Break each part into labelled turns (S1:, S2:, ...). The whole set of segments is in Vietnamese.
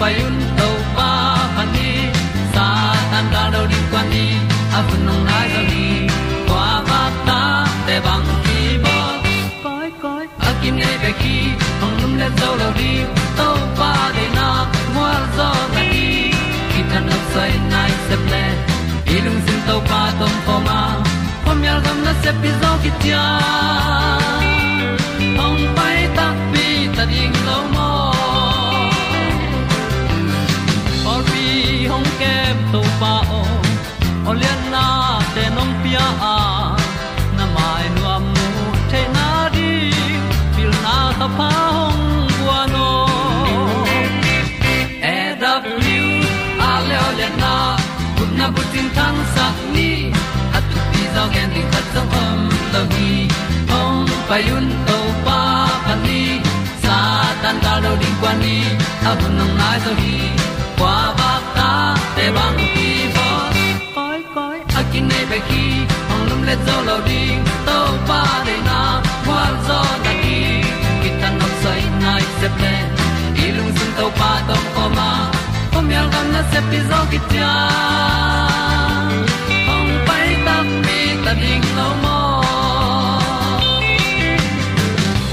S1: pai un to pa pa ni. Sa tan da do di kwan ni a bu nong nai zo ni. Kwa ba ta te bang ki bo koi koi a kim nei be ki hong lum le zo lo di to pa de na mo zo ta ni ki tan no sai nai se ple ilung sin to pa tom ko ma. Pom yal gam na se pi zo ki a na mai nu am mu te na di pil na ta pa hong bua no e da a le na kun na bu tin tan sa ni. At tu pi zo gen di khat zo om lo gi hong pai un to pa pa ni. Sa tan ga do di kwa ni. A bu nang mai zo gi kwa ba ta te bang ki bo koi koi a kin nei be ki le zo lo di to pa de na kwa zo ta ki ki tan nok sai nai se ple i lung sun to pa tom pa ma. Pom yal gam na se pi zo ki tia ong pai ta mi ta ding lo mo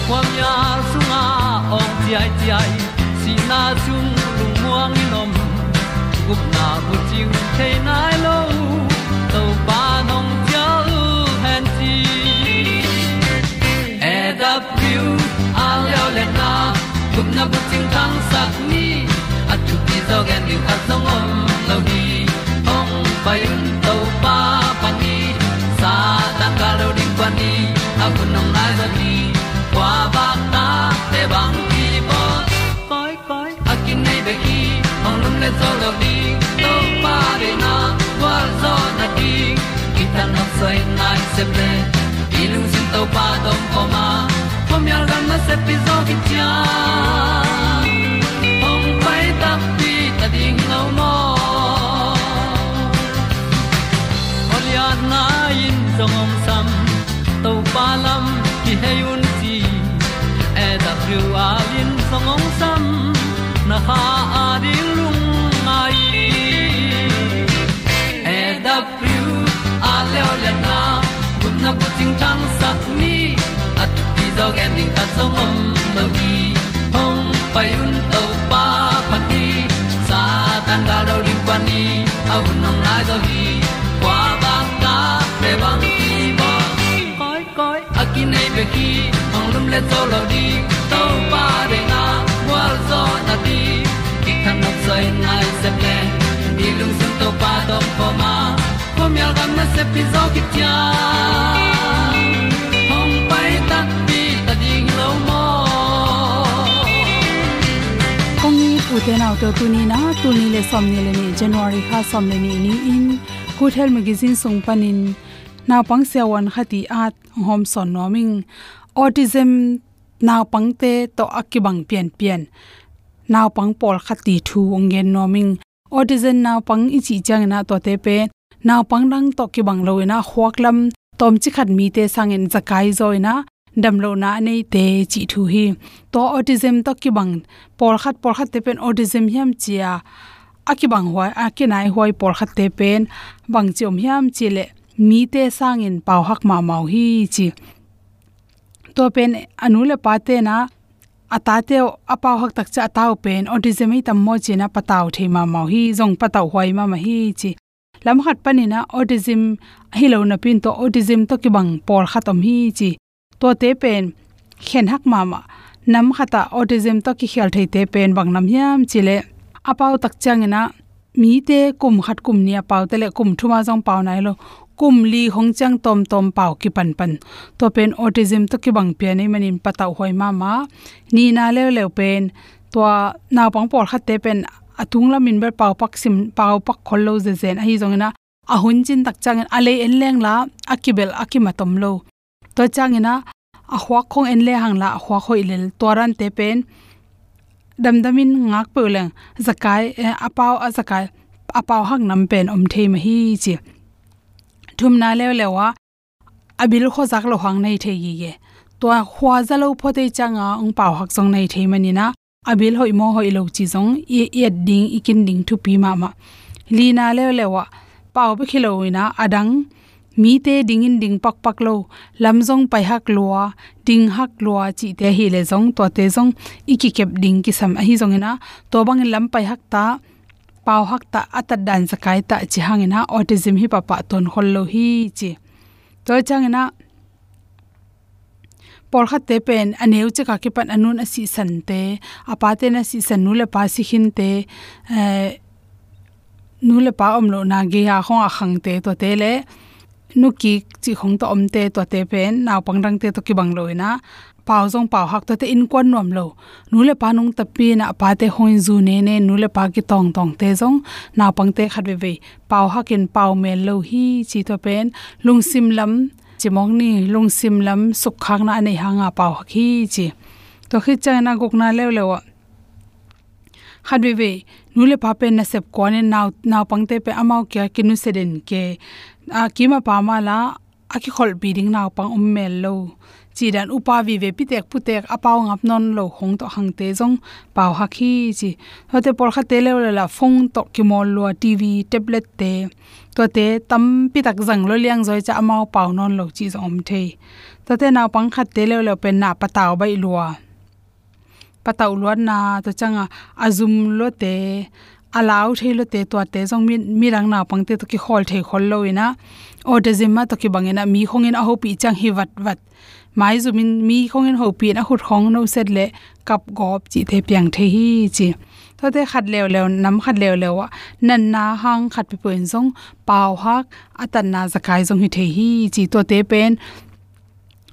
S1: kwam ya sunga ong ti ai ti ai si na chung lung muang ni nom gup na bu chiu te na ong pai un to pa pa ni sa tan ga lo ding pa ni a bu nong lai za ni kwa ba ta te bang ki bo koi koi a kin nei be ki ong lum le zo lo di to pa de na kwa zo na di ki ta na sai nai se ple i lung sin to pa dom ko ma. Pom yal gam na se pi zo ki tia ong song om sam to pa lam ki hay un ti e da thru a lin song om sam na ha a di lung mai. E da thru a le le na. Kun na ko ting tang sat ni at ti dog ending ta song om lo gi hong pai un to pa pa ti sa tan ga do ri pa ni. Au nong lai do gi akin nei be ki ong lum le zo lo di to pa de na wa zo na di ki kan nok sai nai se ple ni lung sun to pa do ko ma ko myal gam na se pi zo ki tia hong pai ta pi ta ding lo mo
S2: kongi puten auto tuni na tu ni le som ni le ni january kha somni ni ni in good health magazine sung panin naw pang se wan khati at hom son noming autism naw pang te to akibang pian pian. Naw pang pol khati thu ngen noming autism naw pang ichi chang na to te pe naw pang dang to ki bang loina hwaklam tom chi khat mi te sangen zakai zoina damlo na nei te chi thu hi. To autism to ki bang pol khat pol khat te pen autism hiam chia. Aki bang hoi aki nai hoi por khat te pen bang chom hiam chile mi te sangin pau hak ma mau hi chi. To pen anule pate na atate apau hak tak cha tau pen, autism hi tam mo china pataw the ma mau hi jong pataw hoi ma ma hi chi. Lam khat panina autism hi lo na pin to autism to ki bang por khatom hi chi. To te pen khen hak ma ma, nam khata autism to ki khel thei te pen bang nam yam chile apau tak changena mi te kum khat kum nia pau tele kum thuma jong pau nai lo kum li hong chang tom tom pau ki pan pan. To pen autism to ki bang pe nei manin patau hoi ma ma. Ni na le le pen. To na pang por khat te pen. Atung la min ber pau pak sim pau pak khol lo ze zen. A hi jong na a hun chin tak chang a ale en leng la akibel akima tom lo. To chang ina a hwa khong en le hang la hwa khoi lel to ran te pen. Dam damin ngak pe leng. Zakai eh, apau a zakai apau hang nam pen om the ma hi chi thum na le lewa, abil kho zak lo hang nei the yi ye. To khwa za lo pho te changa ong pau hak song nei the mani na, abil hoi mo hoi lo chi song e e ding ikin ding thu pi ma ma. Li na le lewa pau bi khilo ina adang, mi te ding in ding pak pak lo, lam zong pai hak lua, ding hak lua chi te hi le zong to te zong iki kep ding ki sam a hi zong e ina to bang lam pai hak ta pau hak ta atat dan sakai ta chi hangena autism hi papa ton hollo hi chi. To changena por kha te pen aneu che ka ki pan anun asi san te apa te na si san nu le pa si hin te eh, nu le pa om lo na ge ya khong a khang te to te le nu ki chi khong to om te to te pen naw pang rang te to ki bang loina pau zong pau hak to te in kwan nom lo nu le pa nong tapi na pa te hoin zu ne ne nu le pa ki tong tong te zong na pang te khat ve ve pau hakin pau me lo hi chi to pen lung sim lam chi mong ni lung sim lam suk khak na nei hanga pau hi, chi. To khi cha na gok na lew lewa khat ve ve nu le pa pen na sep ko ne naw naw pang te pe amao kya kinu seden ke, a kima pa ma la, a ki khol bi ding naw pang um mel lo chi dan upa vi ve pitek putek apaw ngap non lo hong to hang te jong paw ha khi chi. Hote por kha te le la phong to ki mol lo tv tablet te. To te tam pi tak jang lo liang zoi cha amaw paw non lo chi zom the to te na pang kha te le lo pen na pataw bai lua. Pataw luan na to changa azum lo te alaw thei lo te to te jong mi mi rang na pang te to ki khol thei khol lo ina. Autism ma to ki bangena mi khongin a hopi chang hi wat wat mai zumin mi khongin ho pi na khut khong no set le kap gop chi the piang the hi chi. To te khat lew lew nam khat lew lew nan na hang khat pi poin zong pau hak atan na zakai zong hi the hi chi. To te pen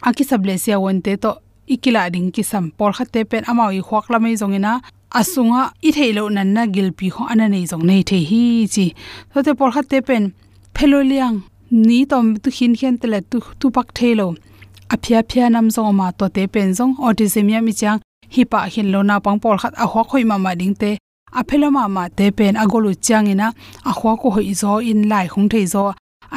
S2: aki sable sia won te to ikila ding ki sam por khat te pen amao i khwak la mai zong ina. Asunga i theilo nan na gilpi kho ana nei jong nei the hi chi. To te por khat te pen pheloliang ni tom tu khin khen tele tu tu pak thelo aphia phia nam zo ma to te pen zong, autism ya mi chang hi pa hin lo na pang por khat a hwa khoi ma ma ding te a phelo ma ma te pen a golu chang ina a hwa ko hoi zo in lai khong thei zo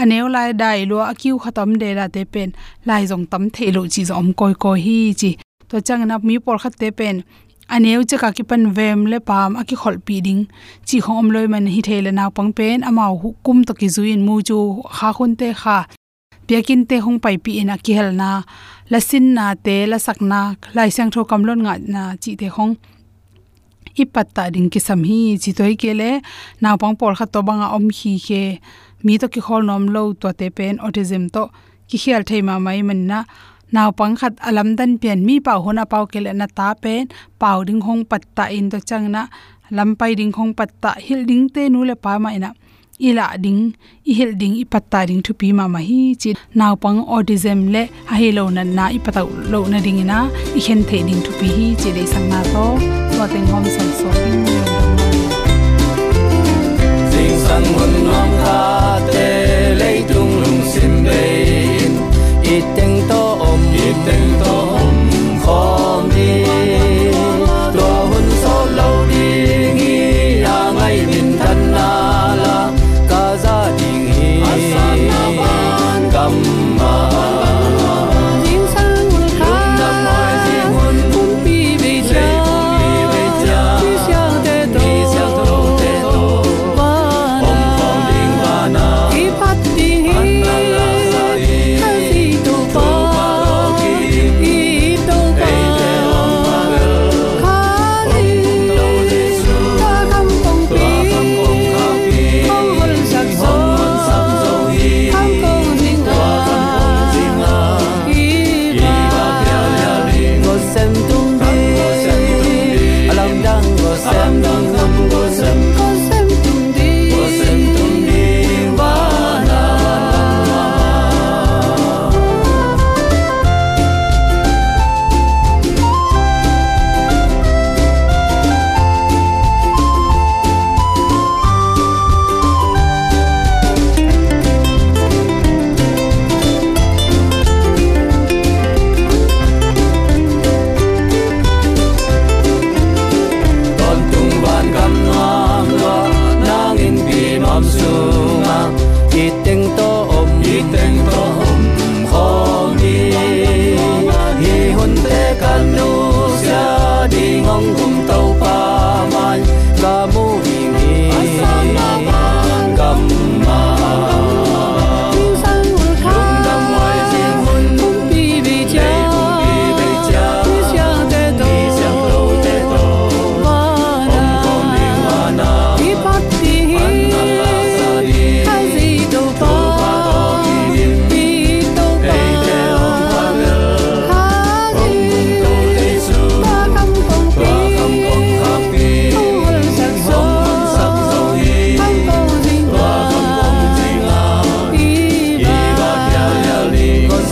S2: aneu lai dai lo akiu khatam de la te pen, lai zong tam thelo chi zom koi ko hi chi. To chang na mi por khat te pen aneu che ka ki pan vem le pam aki khol pi ding, chi khom loi man hi thele na pang pen ama hu kum to ki zuin mu chu, kha khun te kha piakin te hong pai pi ina ki hel na, la sin na te, la sak na, lai sang tho kam lon nga na chi te hong. Ipatta ding ki sam hi, chi toi ke le, na pang por kha to banga om hi ke. Mi to ki hol nom lo to te pen autism to ki khial thei ma mai man na. Naw pang khat alam dan pian mi pau hona pau ke le na ta pen pau ding hong patta in to chang na. Lam pai ding hong patta hil ila ding i hil ding i patta ding thu pi ma ma hi chi naw pang autism le a hi lo na na i pata lo na ding ina i khen the ding thu pi hi chi le sang na to. To teng hom san so ding
S3: sing sang hun nom kha te le tung lung sim be i teng to om i teng to om khom đi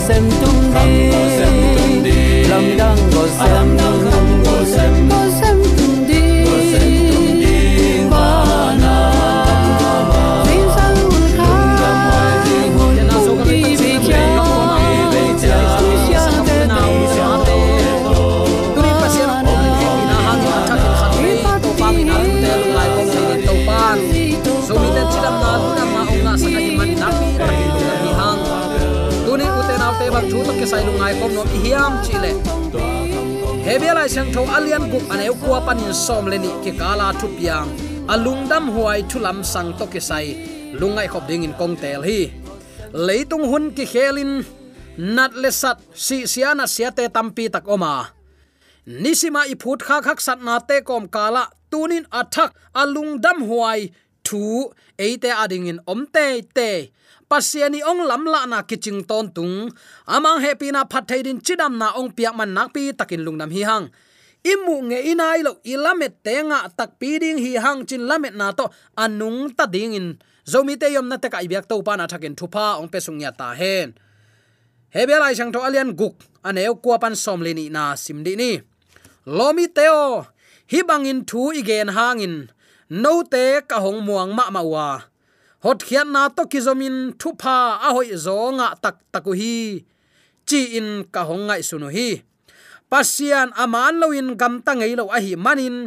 S4: sentir un día. Som leni ke kala thu piang alung dam huai thulam sang to ke sai. Lungai khop ding in kong tel hi. Leitung hun ki khelin. Nat le sat. Si siana siate tampi tak oma. Nisima i phut kha khak sat na te kom kala. Tunin athak. Alung dam huai thu. Eite ading in omte te pasiani ong lamla na kiching ton tung. Amang happy na phathai din chidam na ong piak man nak pi takin lungnam hi hang imu nge inai lo ilamet tenga tak piding hi hang chin lamet na to anung ta ding in. Zomi te yom na te kai byak to pa na thakin thupa ong pe sung ya ta hen. Hebel ai sang to alian guk aneu kwa pan som le ni na sim di ni. Lomi teo hi bangin thu igen hangin no te ka hong muang ma ma wa. Hot khian na to ki zomin thupa a hoi zonga tak taku hi. Chi in ka hong ngai sunu hi pasian aman loin gam ta ngei lo a hi manin.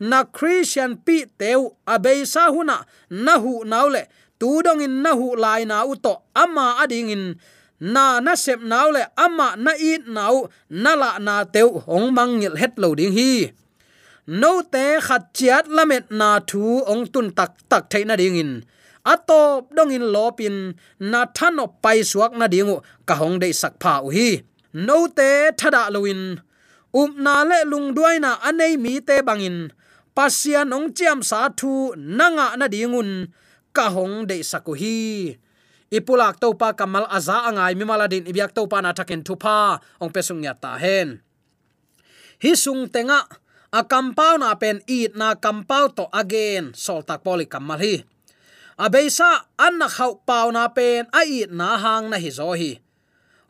S4: Na christian pi teu abei sa huna. Na hu naule. Tu dong in na hu lai na u to ama ading in na na sep naule. Ama na it nau. Na la na teu hong mangil het lo ding hi. No te khat chiat lamet na thu ong tun tak tak theina ding in atop dong in lopin. Na thano pai suak na dingu. Ka hong dei sak pha u hi no te thada loin um na le lung duai na anei mi te bangin pasian ong chiam sa thu nanga na dingun ka hong de saku hi ipulak to pa kamal aza angai mi maladin ibyak to pa na thaken thu pa ong pesung ya ta hen hi sung tenga a kampau na pen eat na kampau to again sol tak poli kamal hi abeisa anna khau pau na pen a i na hang na hi zo hi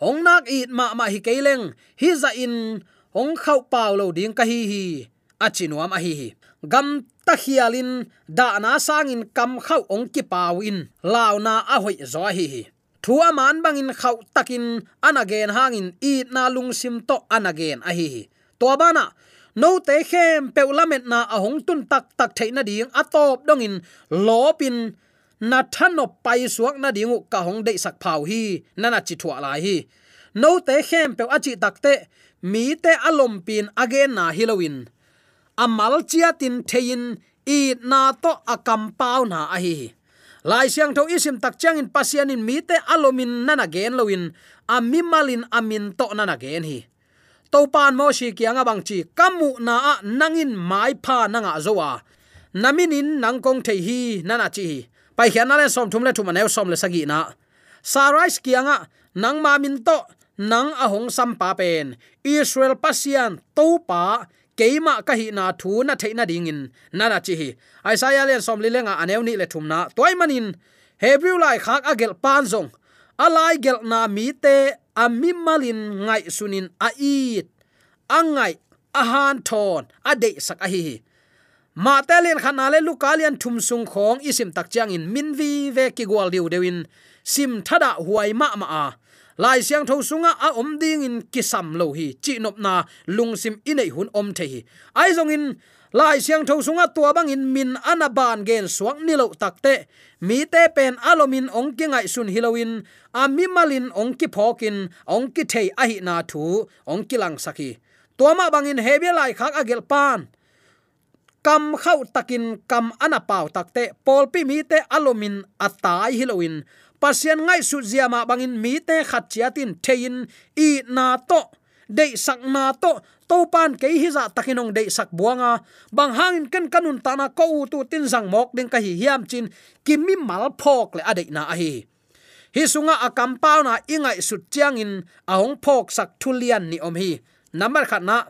S4: ong nak i ma ma hi keleng hi za in ong khau paulo ding ka hi hi achinuam a hi hi. Gam ta hialin da na sangin kam khau ong ki pawin in. A hoi zo hi hi. Thua man bangin khau takin anagen hangin i na lung sim to anagen a hi hi. To bana no te khem peulamet na ahong tun tak tak theina ding atop dongin lopin na thano pai suak na dingu ka hong dei sak phau hi nana chi thua lai hi. No te khem pe achi takte mi te alom pin again na hilowin amal chia tin thein, i na to akam pau na a hi lai siang tho isim tak chang in pasian in mi te alomin nana gen ami amimalin amin to nana gen hi. To pan mo shi kianga bang chi kamu na a nangin mai pha nanga zowa naminin nangkong thei hi nana chi. Hi pai khian na le som thum le thum aneu som le sagi na. Sarais kianga nang ma min to nang ahong sam pa pen. Israel pasian to pa, keima ka hi na thu na theina ding in. Nana chi hi. Isaiah le som li lenga aneu ni le thumna toy manin hebrew lai khak agel pan zong. Alai gel na mi te amim malin ngai sunin a it. Angai ahan thon ade sak a hi ma telen khana le lukalian thum sung khong, isim tak chiang in. Min vi ve ki gwal diu dewin sim thada huai ma ma a lai siang tho sunga a om ding in kisam lo hi chi nop na lung sim inei hun om the hi ai zong in, lai siang tho sunga tua bang in min anaban gen suak ni lo takte mi te pen alomin ong ki ngai sun hilowin a mi malin ong ki phokin ong ki thei a hi na thu ong ki lang saki tuama bangin hebia lai khak agel pan kam khau takin kam ana pau takte polpi mi te alomin atai hilowin pasian ngai su ziama bangin mi te khat chiatin thein i na to, dei sak na to to pan ke hi za takinong dei sak buanga. Bang hangin ken kanun tana ko tu tin sang mok ding ka hi hiam chin kimi mal phok le adei na a hi. Hi sunga akam pau na ingai su chiang in ahong phok sak thulian ni om hi. Number khat na,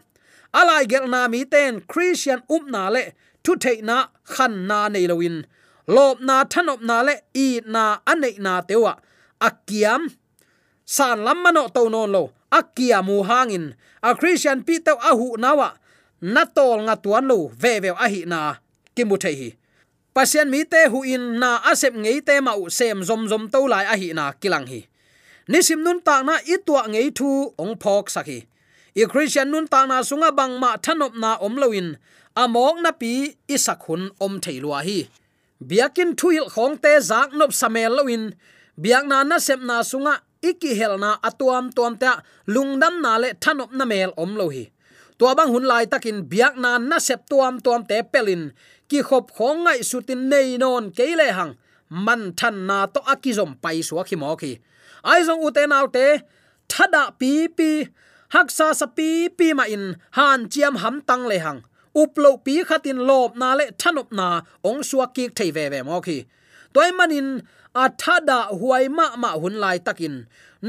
S4: alai gel na mi ten christian up na le, thu thei na khan na nei lowin lop na, thanop na le i na, anei na tewa akiam san lamano to non lo. Akia mu hangin. A christian pi te a hu nawa na tol nga tuan lo, ve ve a hi na. Kimu thei hi. Pasien mi te hu in na asep ngei te ma u sem zom zom to lai a hi na kilang hi. Nisim nun ta na i tua ngei thu ong phok sakhi i christian nun ta na sunga bang ma thanop na om loin amok na pi isakhun om theilua hi biakin thuil khong te zak nop samel loin biak na na sep na sunga iki helna atuam tuam ta lungdam na le thanop na mel om lo hi. Tua bang hun lai takin biak na na sep tuam tuam te pelin. Ki khop khong ngai sutin nei non keile hang. Man than na to akizom pai suwa khi mo khi. Ai zong u te thada pi pi haksa sa pi pi ma in, han chiam ham tang le hang uplo pi khatin lop na le thanop na ong suwa ki thei ve ve mo khi. Toy manin a thada huai ma ma hun lai takin.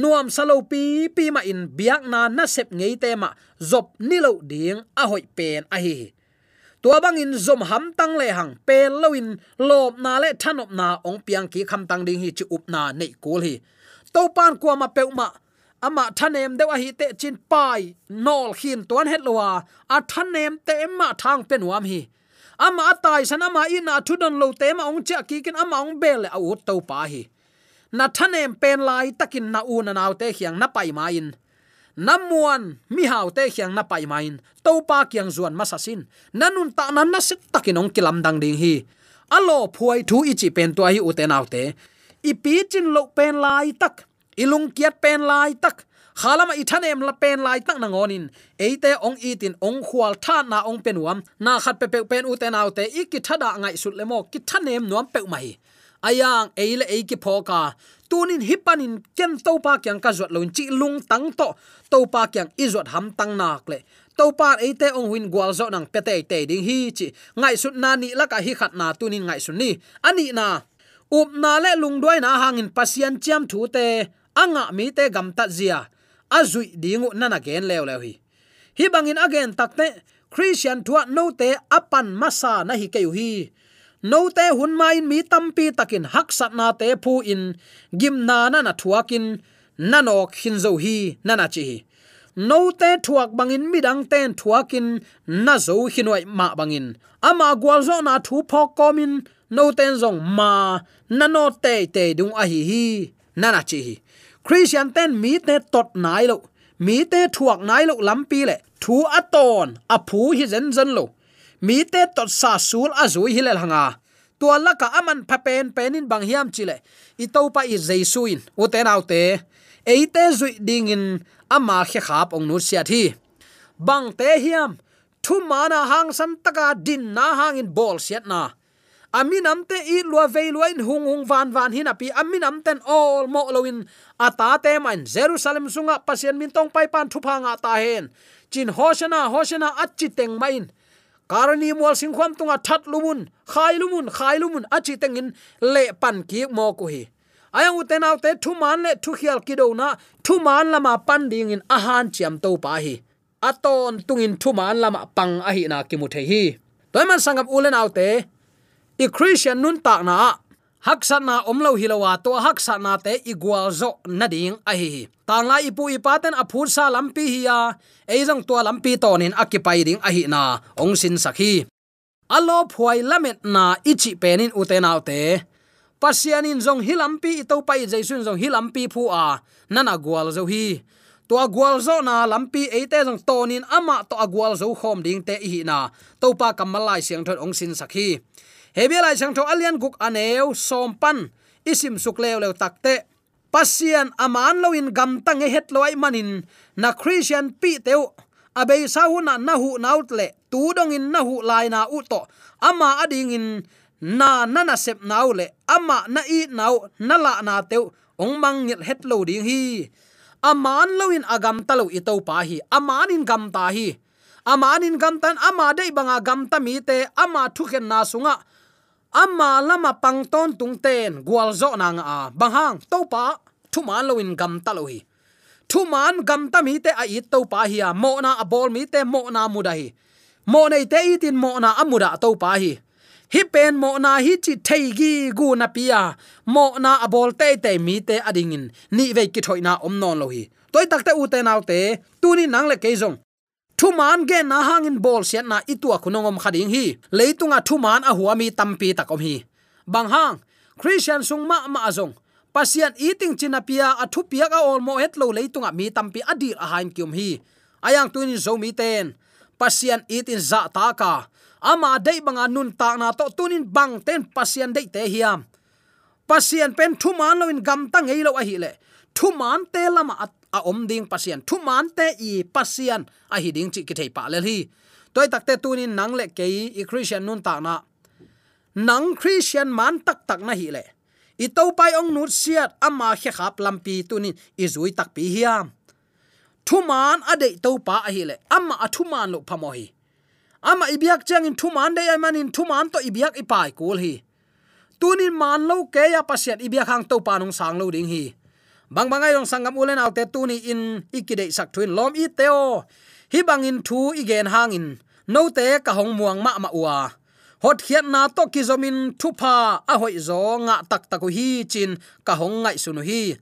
S4: Nuam salo pi pi ma in biak na na sep ngei te ma zop nilo ding a hoi pen a hi tua bang in zom ham tang le hang pen loin lop na le thanop na ong piang ki kham tang ding hi chi up na nei kul hi. To pan kwa ma pe ma ama thanem dewa hi te chin pai nol khin tuan het lowa. A thanem te ma thang pen wam hi. Ama atai san ama ina thudon lo te ma ong cha ki kin ama ong bel a ut to pa hi. Na thanem pen lai takin na u na naw te khiang na pai ma in. Namuan mi hau te khiang na pai main to pa kyang zuan masasin nanun ta nan na sit takin ong kilam dang ding hi. Alo phuai thu ichi pen to hi uten autte i pi chin lo pen lai tak ilung kiat pen lai tak. Khalama i thanem la pen lai tak na ngonin. Eite ong itin, ong khwal tha na ong penwam na khat pe pe pen uten autte i ki thada ngai sut lemo ki thanem nuam pe mai. Ayang, eile eiki phoka tunin hipanin ken topa kyang ka zot loin, chi lung tang to. Topa kyang izot ham tang nak le. Topa eite ong win gwal zo nang pete te ding hi chi. Ngai sut na ni la ka hi khat na tunin ngai sun ni. Ani na. Up na le lung doi na hangin pasian chiam thu te anga mi te gam ta zia. Azui dingu nana gen lew lew hi. Hi bangin again takte christian thua no te apan masa na hi ke hi. No te hun mai mi tampi takin hak sat na te phu in, gim na na na thuakin nanok hin zo hi nana chi no te thuak bangin midang ten thuakin na zo hinoi ma bangin. Ama gwal zo na thu phok komin no ten zong ma nano te te dung a hi hi nana chi hi christian ten, mi te tot nai lo. Mi te thuak nai lo lampi le. Thu aton a phu hi zen zen lo. Mi te tot sa sul azui hilel hanga tua laka aman phapen penin bang hiam chile i to pa i jesuin u te nau te. Eite zui ding in ama khe khap ong nu sia thi bang te hiam. Thu mana hang san taka din na hang in bol siat na aminam te i lua ve lua in hung hung van van hin api aminam ten all mo loin ata te man jerusalem sunga pasien min tong pai pan thu phanga ta hen. Chin hosena hosena achi teng main. Karani mol sing khom tunga that lumun, khai lumun khai lumun achi tengin le pan ki mo ko hi. Ayang uten aw te thu man le, thu khial ki do na thu man lama pan ding in ahan chiam to pa hi. Aton tungin thu man lama pang a hi na ki mu the hi. Toy man sangam ulen aw te i christian nun tak na. Haksa na omlo hilowa to haksa na te igual zo nading a hi. Tanga la ipu ipaten aphur sa lampi hiya eizong to lampi tonin akipai ding a hi na. Ong sin sakhi alo phuai lamet na ichi penin utenaute pasianin zong hilampi ito pai jaisun zong hilampi phu a. Nana gwal zo hi. To agwal zo na lampi eite jong tonin ama to agwal zo khom ding te hi na. To pa kamalai siang thon ong sin sakhi hebelai sang tho alian guk aneu sompan isim suk lew lew takte pasian aman loin gam tang e het loi manin. Na christian pi teu. Abei sauna na hu nautle tu dong in na hu lai na u to. Ama ading in na nana sep naule ama na i nau na la na teu. Ong mang ngil het lo ding hi. Aman loin agam talo itau pa hi. Aman in gam ta hi. Aman in gam tan ama dei banga gam ta mi te. Ama thuken na sunga amma lama pangton tung gwalzo nang a. Na topa bang hang pa, thu gam talohi thuman thu gam ta mi te a i topa pa hi mo na a bol mi te, mo na mudahi mo nei te i tin mo na amuda topa hi. Hi pen mo na hi chi thei gi gu na pia mo na a bol te te mi te adingin ni ve ki thoi na om non lohi toy tak te u te naw te, tu ni nang le ke jong thu man ge na hangin bol sian na itua khunongom khading hi. Leitunga thu man a huami tampi takom hi. Bang hang, christian sung ma ma azong. Pasian eating chinapia athu pia ka ol mo het lo leitunga mi tampi adir a hain kyum hi. Ayang tuin zo mi ten. Pasian eating za ta ka. Ama dei banga nun ta na to tunin bang ten pasian dei te hiam. Pasian pen thu man lo in gam ta ngei lo a hi le. Thu man te lama a om ding pasian thu man te i pasian a hi ding chi ki thei pa le hi toy takte tunin nang le ke i christian nun ta na. Nang christian man tak tak na hi le. I to pai ong nut siat ama khe khap lampi tunin i zui tak pi hiam. Thu man ade to pa a hi le. Ama a thu man lo phamo hi. Ama ibiak chang in thu man de ai manin thu man to ibiak ipai kul hi. Tunin man lo ke ya pasiat ibiak hang to pa nong sang lo ding hi bang bangai rong sangam ulen autte tuni in ikide sak thuin lom i teo hi bangin thu igen hangin. No te ka hong muang ma ma wa hot khiat na to ki zomin thu pha. A hoi zo nga tak tak hi chin ka hong ngai sunu hi.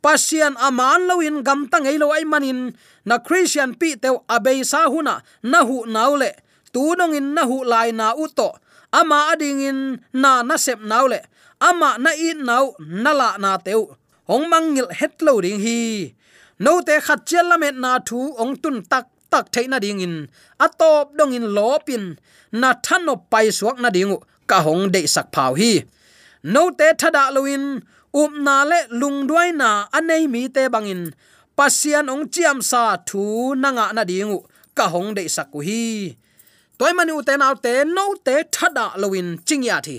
S4: Pasian aman loin gam ta ngei lo ai manin. Na christian pi te abei sa huna na hu naule tu nong in na hu lai na u to. Ama ading in na na sep naule ama na i nau na la na teu ong mangil hetlo ding hi. No te khat chel lamet na thu ong tun tak tak theina ding in. Atop dong in lopin na thano pai suak na dingu ka hong de sak phau hi. No te thada loin um na le lung duai na anei mi te bangin pasian ong chiam sa thu nanga na dingu ka hong de sak ku hi. Toy mani u te nau te no te thada loin chingya thi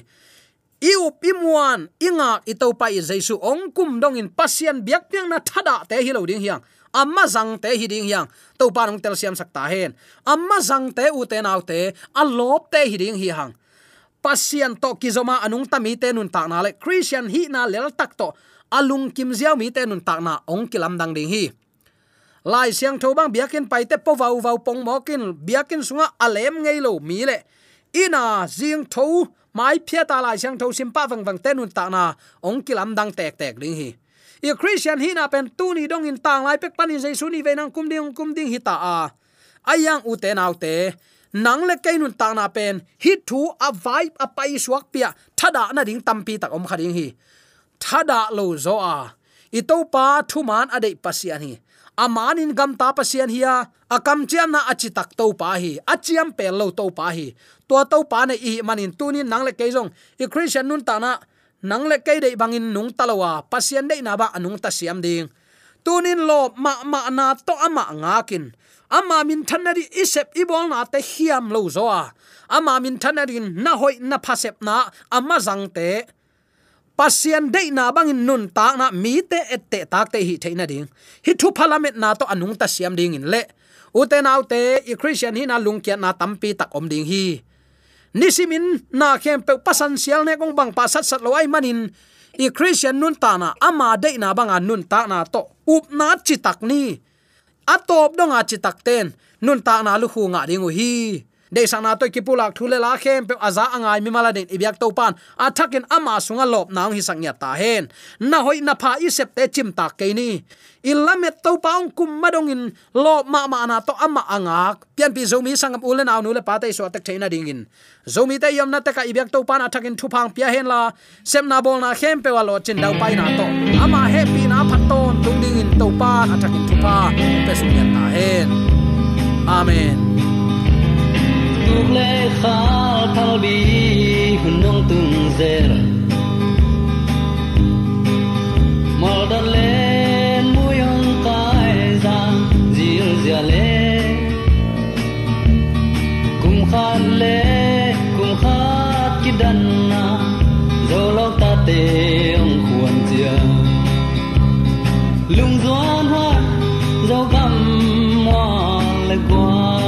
S4: iu pimuan inga ito pa i jesu ong kum dong in pasien biak piang na thada te hi lo ding hiang. Amma zang te hi ding hiang. To pa nong tel siam sakta hen. Amma zang te u te nau te, a lop te hi ding hi hang. Pasien to kizoma anung tami te nun tak na le. Christian hi na lel tak to. Alung kim ziaw mi te nun tak na ong kilam dang ding hi. Lai siang tho bang biakin pai te po vau vau pong mokin biakin sunga alem ngei lo mi le. Ina jing tho mai phia ta lai sang tho sim pa vang vang tên nun ta na. Ong kilam dang tek tek ding hi. I christian hi na pen tu ni dong in tang lai pek panin jesu ni ve nang kum ding kum ding hi ta a. Ayang u te nau te. Nang le kai nun ta na pen, hi thu a vibe a pai suak pia. Thada na ding tampi tak om khading hi. Thada lo zo a. I to pa thu man ade pasian hi amanin gam ta pasian hiya, akam chiam na achi tak to pa hi achiam pe lo to pa hi. To to pa na i manin tunin nang le ke jong i christian nun ta na, nang le ke dei bangin nung talawa, pasian dei na ba anung ta siam ding. Tunin lo ma ma na to ama ngakin ama min thanari isep ibol na te hiam lo zo a. Ama min thanari na hoi na phasep na, ama jang te pasian dei na bangin nun ta na mi te ette tak te hi theina ding. Hi thu parliament na to anung ta siam ding in le. Ute nau te, i christian hi na lungkiat na tampi tak om ding hi. Nisimin na khem pe pasan sial ne kong bang pasat sat lo ai manin. I christian nun ta na ama dei na banga nun ta na to up na chi tak ni. Atop donga chi tak ten. Nun ta na lu hu nga ding hi de sang to ki pulak thule la khem pe aza angai mi mala den ibyak to pan athakin ama sunga lop nang hi sangya ta hen na hoi na pha i sep te chim ta ke ni. Ilamet to paung kum madong in lop ma ma na to ama angak pian pi zomi sangam ule aw nu le pa te so tak theina ding in zomi te yam na ta ka ibyak to pan athakin thu phang pia hen la. Sem na bol na khem pe wa lo chin dau pai na to ama happy na phat ton tung ding in to pan athakin thu pa pe su ta hen amen
S1: tuk le kha thal bi hun nong tung zer mal dan le mu yong kai za zil zia le kum khan le kum khat ki dan na zo lo ta te ong khuan chia lung doan hoa zo gam mo le kwa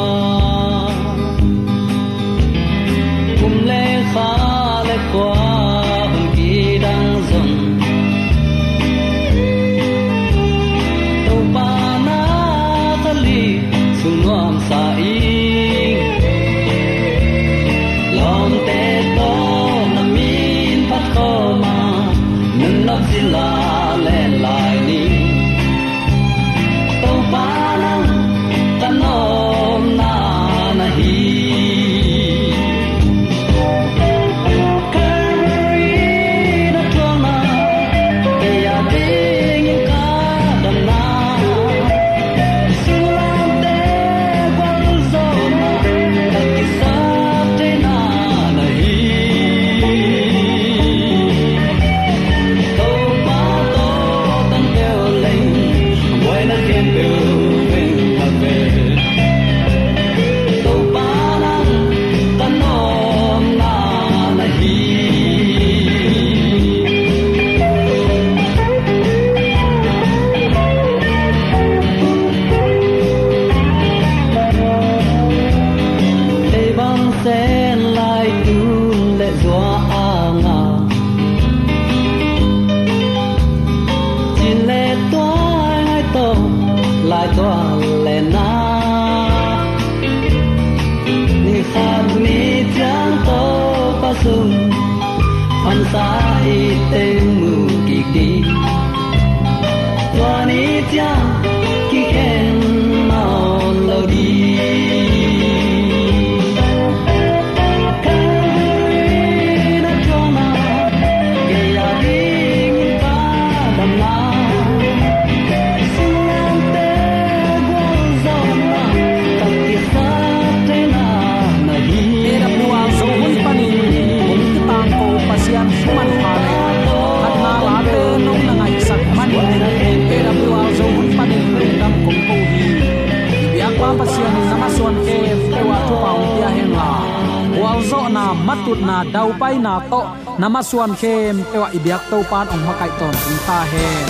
S4: ama suam khem ewa ibyak to pan ong hakai ton ta hen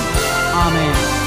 S4: amen